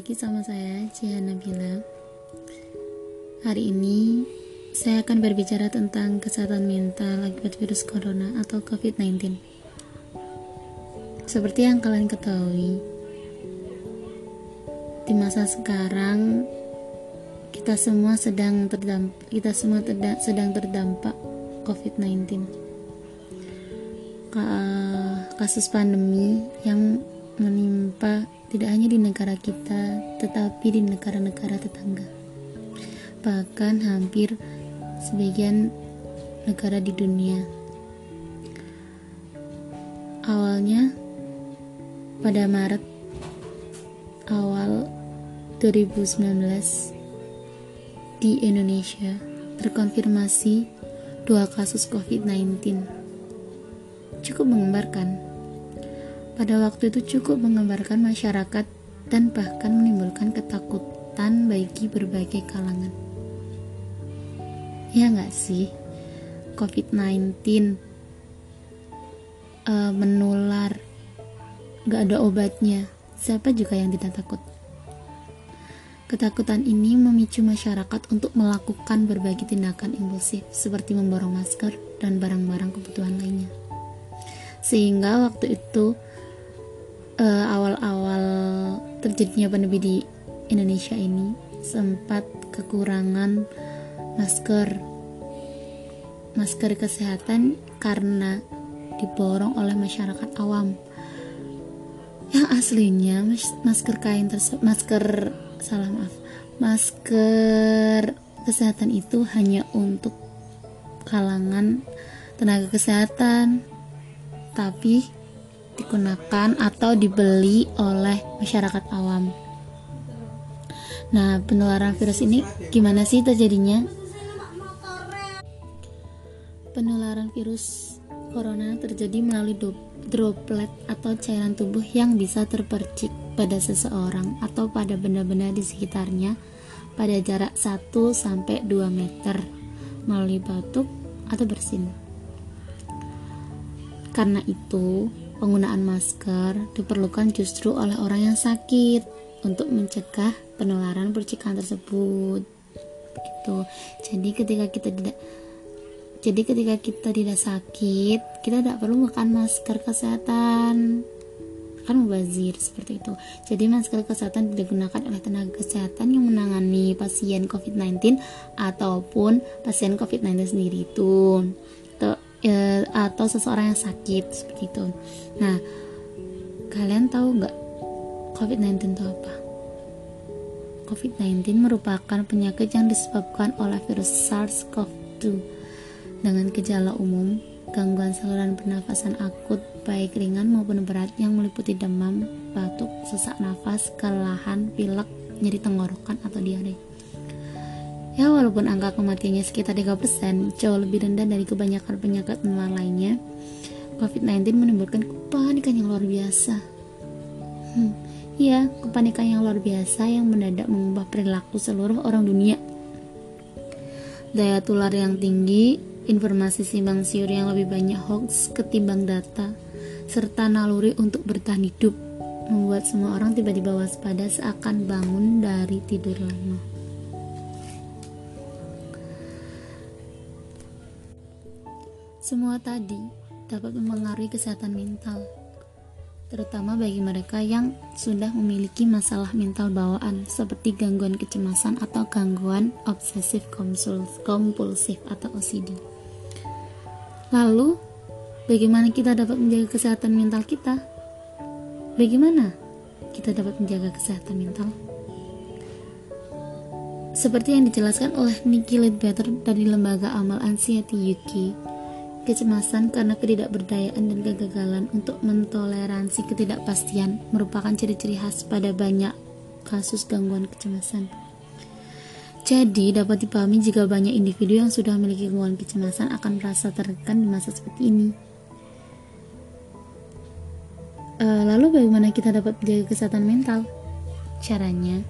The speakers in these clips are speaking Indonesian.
lagi sama saya Cia Nabila. Hari ini saya akan berbicara tentang kesehatan mental akibat virus corona atau COVID-19 Seperti yang kalian ketahui Di masa sekarang kita semua sedang terdampak kita semua terda sedang terdampak COVID-19 kasus pandemi yang menimpa tidak hanya di negara kita, tetapi di negara-negara tetangga. Bahkan hampir sebagian negara di dunia. Awalnya pada Maret awal 2019 di Indonesia terkonfirmasi dua kasus COVID-19. Cukup menggembarkan pada waktu itu cukup menggambarkan masyarakat dan bahkan menimbulkan ketakutan bagi berbagai kalangan. Ya nggak sih? COVID-19 uh, eh, menular, nggak ada obatnya. Siapa juga yang tidak takut? Ketakutan ini memicu masyarakat untuk melakukan berbagai tindakan impulsif seperti memborong masker dan barang-barang kebutuhan lainnya. Sehingga waktu itu uh, awal-awal terjadinya pandemi di Indonesia ini sempat kekurangan masker. Masker kesehatan karena diborong oleh masyarakat awam. Yang aslinya masker kain tersebut masker salah maaf. Masker kesehatan itu hanya untuk kalangan tenaga kesehatan. Tapi digunakan atau dibeli oleh masyarakat awam. Nah, penularan virus ini gimana sih terjadinya? Penularan virus corona terjadi melalui droplet atau cairan tubuh yang bisa terpercik pada seseorang atau pada benda-benda di sekitarnya pada jarak 1 sampai 2 meter melalui batuk atau bersin. Karena itu, Penggunaan masker diperlukan justru oleh orang yang sakit untuk mencegah penularan percikan tersebut. Begitu. Jadi ketika kita tidak jadi ketika kita tidak sakit, kita tidak perlu makan masker kesehatan. Kan mubazir seperti itu. Jadi masker kesehatan digunakan oleh tenaga kesehatan yang menangani pasien COVID-19 ataupun pasien COVID-19 sendiri itu atau seseorang yang sakit seperti itu. Nah, kalian tahu nggak COVID-19 itu apa? COVID-19 merupakan penyakit yang disebabkan oleh virus SARS-CoV-2 dengan gejala umum, gangguan saluran pernafasan akut baik ringan maupun berat yang meliputi demam, batuk, sesak nafas, kelelahan, pilek, nyeri tenggorokan atau diare. Ya walaupun angka kematiannya sekitar 3%, jauh lebih rendah dari kebanyakan penyakit menular lainnya, COVID-19 menimbulkan kepanikan yang luar biasa. Hmm, ya, kepanikan yang luar biasa yang mendadak mengubah perilaku seluruh orang dunia. Daya tular yang tinggi, informasi simpang siur yang lebih banyak hoax ketimbang data, serta naluri untuk bertahan hidup, membuat semua orang tiba-tiba waspada seakan bangun dari tidur lama. Semua tadi dapat mempengaruhi kesehatan mental, terutama bagi mereka yang sudah memiliki masalah mental bawaan seperti gangguan kecemasan atau gangguan obsesif kompulsif atau OCD. Lalu, bagaimana kita dapat menjaga kesehatan mental kita? Bagaimana kita dapat menjaga kesehatan mental? Seperti yang dijelaskan oleh Nikki Ledbetter dari lembaga amal Anxiety UK, Kecemasan karena ketidakberdayaan dan kegagalan untuk mentoleransi ketidakpastian merupakan ciri-ciri khas pada banyak kasus gangguan kecemasan. Jadi, dapat dipahami jika banyak individu yang sudah memiliki gangguan kecemasan akan merasa tertekan di masa seperti ini. Uh, lalu bagaimana kita dapat menjaga kesehatan mental? Caranya,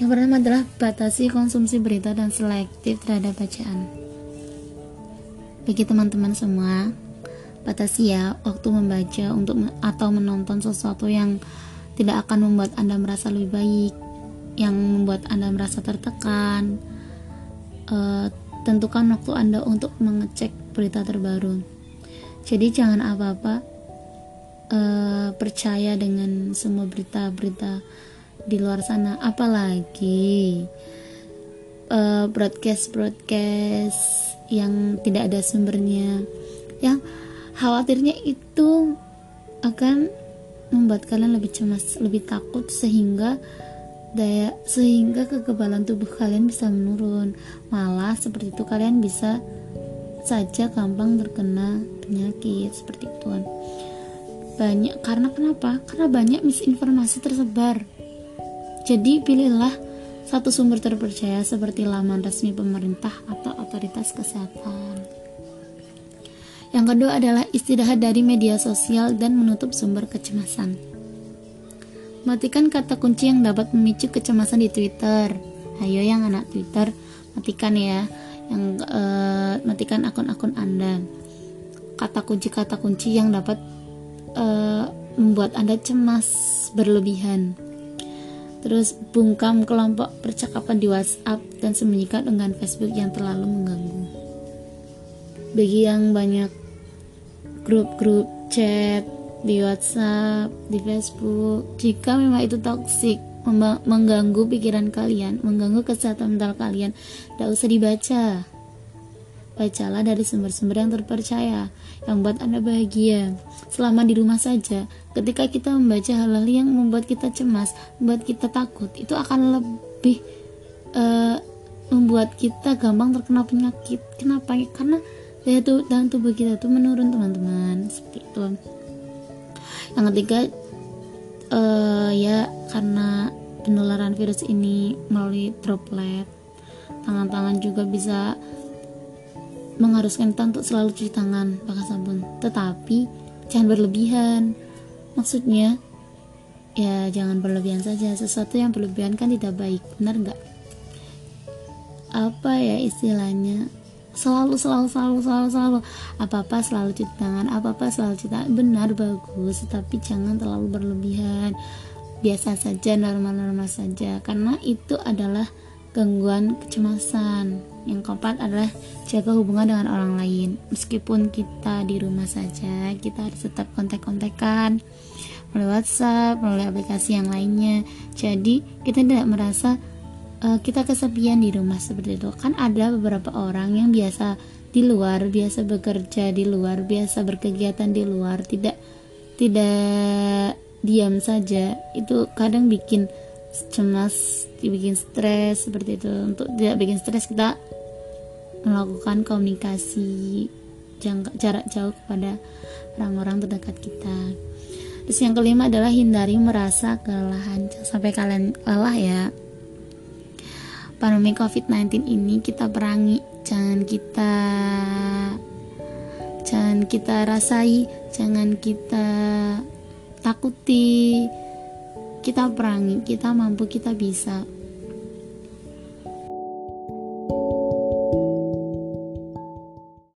yang pertama adalah batasi konsumsi berita dan selektif terhadap bacaan. Bagi teman-teman semua, batasi ya waktu membaca untuk atau menonton sesuatu yang tidak akan membuat Anda merasa lebih baik, yang membuat Anda merasa tertekan. Uh, tentukan waktu Anda untuk mengecek berita terbaru. Jadi jangan apa-apa uh, percaya dengan semua berita-berita di luar sana, apalagi uh, broadcast-broadcast yang tidak ada sumbernya. Yang khawatirnya itu akan membuat kalian lebih cemas, lebih takut sehingga daya sehingga kekebalan tubuh kalian bisa menurun. Malah seperti itu kalian bisa saja gampang terkena penyakit seperti itu. Banyak karena kenapa? Karena banyak misinformasi tersebar. Jadi pilihlah satu sumber terpercaya seperti laman resmi pemerintah atau otoritas kesehatan. Yang kedua adalah istirahat dari media sosial dan menutup sumber kecemasan. Matikan kata kunci yang dapat memicu kecemasan di Twitter. Ayo yang anak Twitter, matikan ya. Yang uh, matikan akun-akun Anda. Kata kunci-kata kunci yang dapat uh, membuat Anda cemas berlebihan. Terus bungkam kelompok percakapan di WhatsApp dan sembunyikan dengan Facebook yang terlalu mengganggu. Bagi yang banyak grup-grup chat di WhatsApp, di Facebook. Jika memang itu toksik, mengganggu pikiran kalian, mengganggu kesehatan mental kalian, tidak usah dibaca. Bacalah dari sumber-sumber yang terpercaya, yang buat Anda bahagia. Selama di rumah saja, ketika kita membaca hal-hal yang membuat kita cemas, membuat kita takut, itu akan lebih uh, membuat kita gampang terkena penyakit. Kenapa? Karena daya dalam tubuh kita tuh menurun teman-teman seperti itu yang ketiga uh, ya karena penularan virus ini melalui droplet tangan-tangan juga bisa mengharuskan kita untuk selalu cuci tangan pakai sabun. Tetapi jangan berlebihan. Maksudnya ya jangan berlebihan saja. Sesuatu yang berlebihan kan tidak baik benar nggak? Apa ya istilahnya? Selalu selalu selalu selalu selalu. Apa apa selalu cuci tangan apa apa selalu cuci tangan. Benar bagus. Tapi jangan terlalu berlebihan. Biasa saja normal-normal saja. Karena itu adalah gangguan kecemasan. Yang keempat adalah jaga hubungan dengan orang lain. Meskipun kita di rumah saja kita harus tetap kontak-kontakan melalui WhatsApp melalui aplikasi yang lainnya. Jadi kita tidak merasa uh, kita kesepian di rumah seperti itu. Kan ada beberapa orang yang biasa di luar biasa bekerja di luar biasa berkegiatan di luar tidak tidak diam saja. Itu kadang bikin cemas dibikin stres seperti itu. Untuk tidak bikin stres kita melakukan komunikasi jangka, jarak jauh kepada orang-orang terdekat kita. Terus yang kelima adalah hindari merasa kelelahan. Sampai kalian lelah ya. Pandemi COVID-19 ini kita perangi, jangan kita jangan kita rasai, jangan kita takuti. Kita perangi, kita mampu, kita bisa.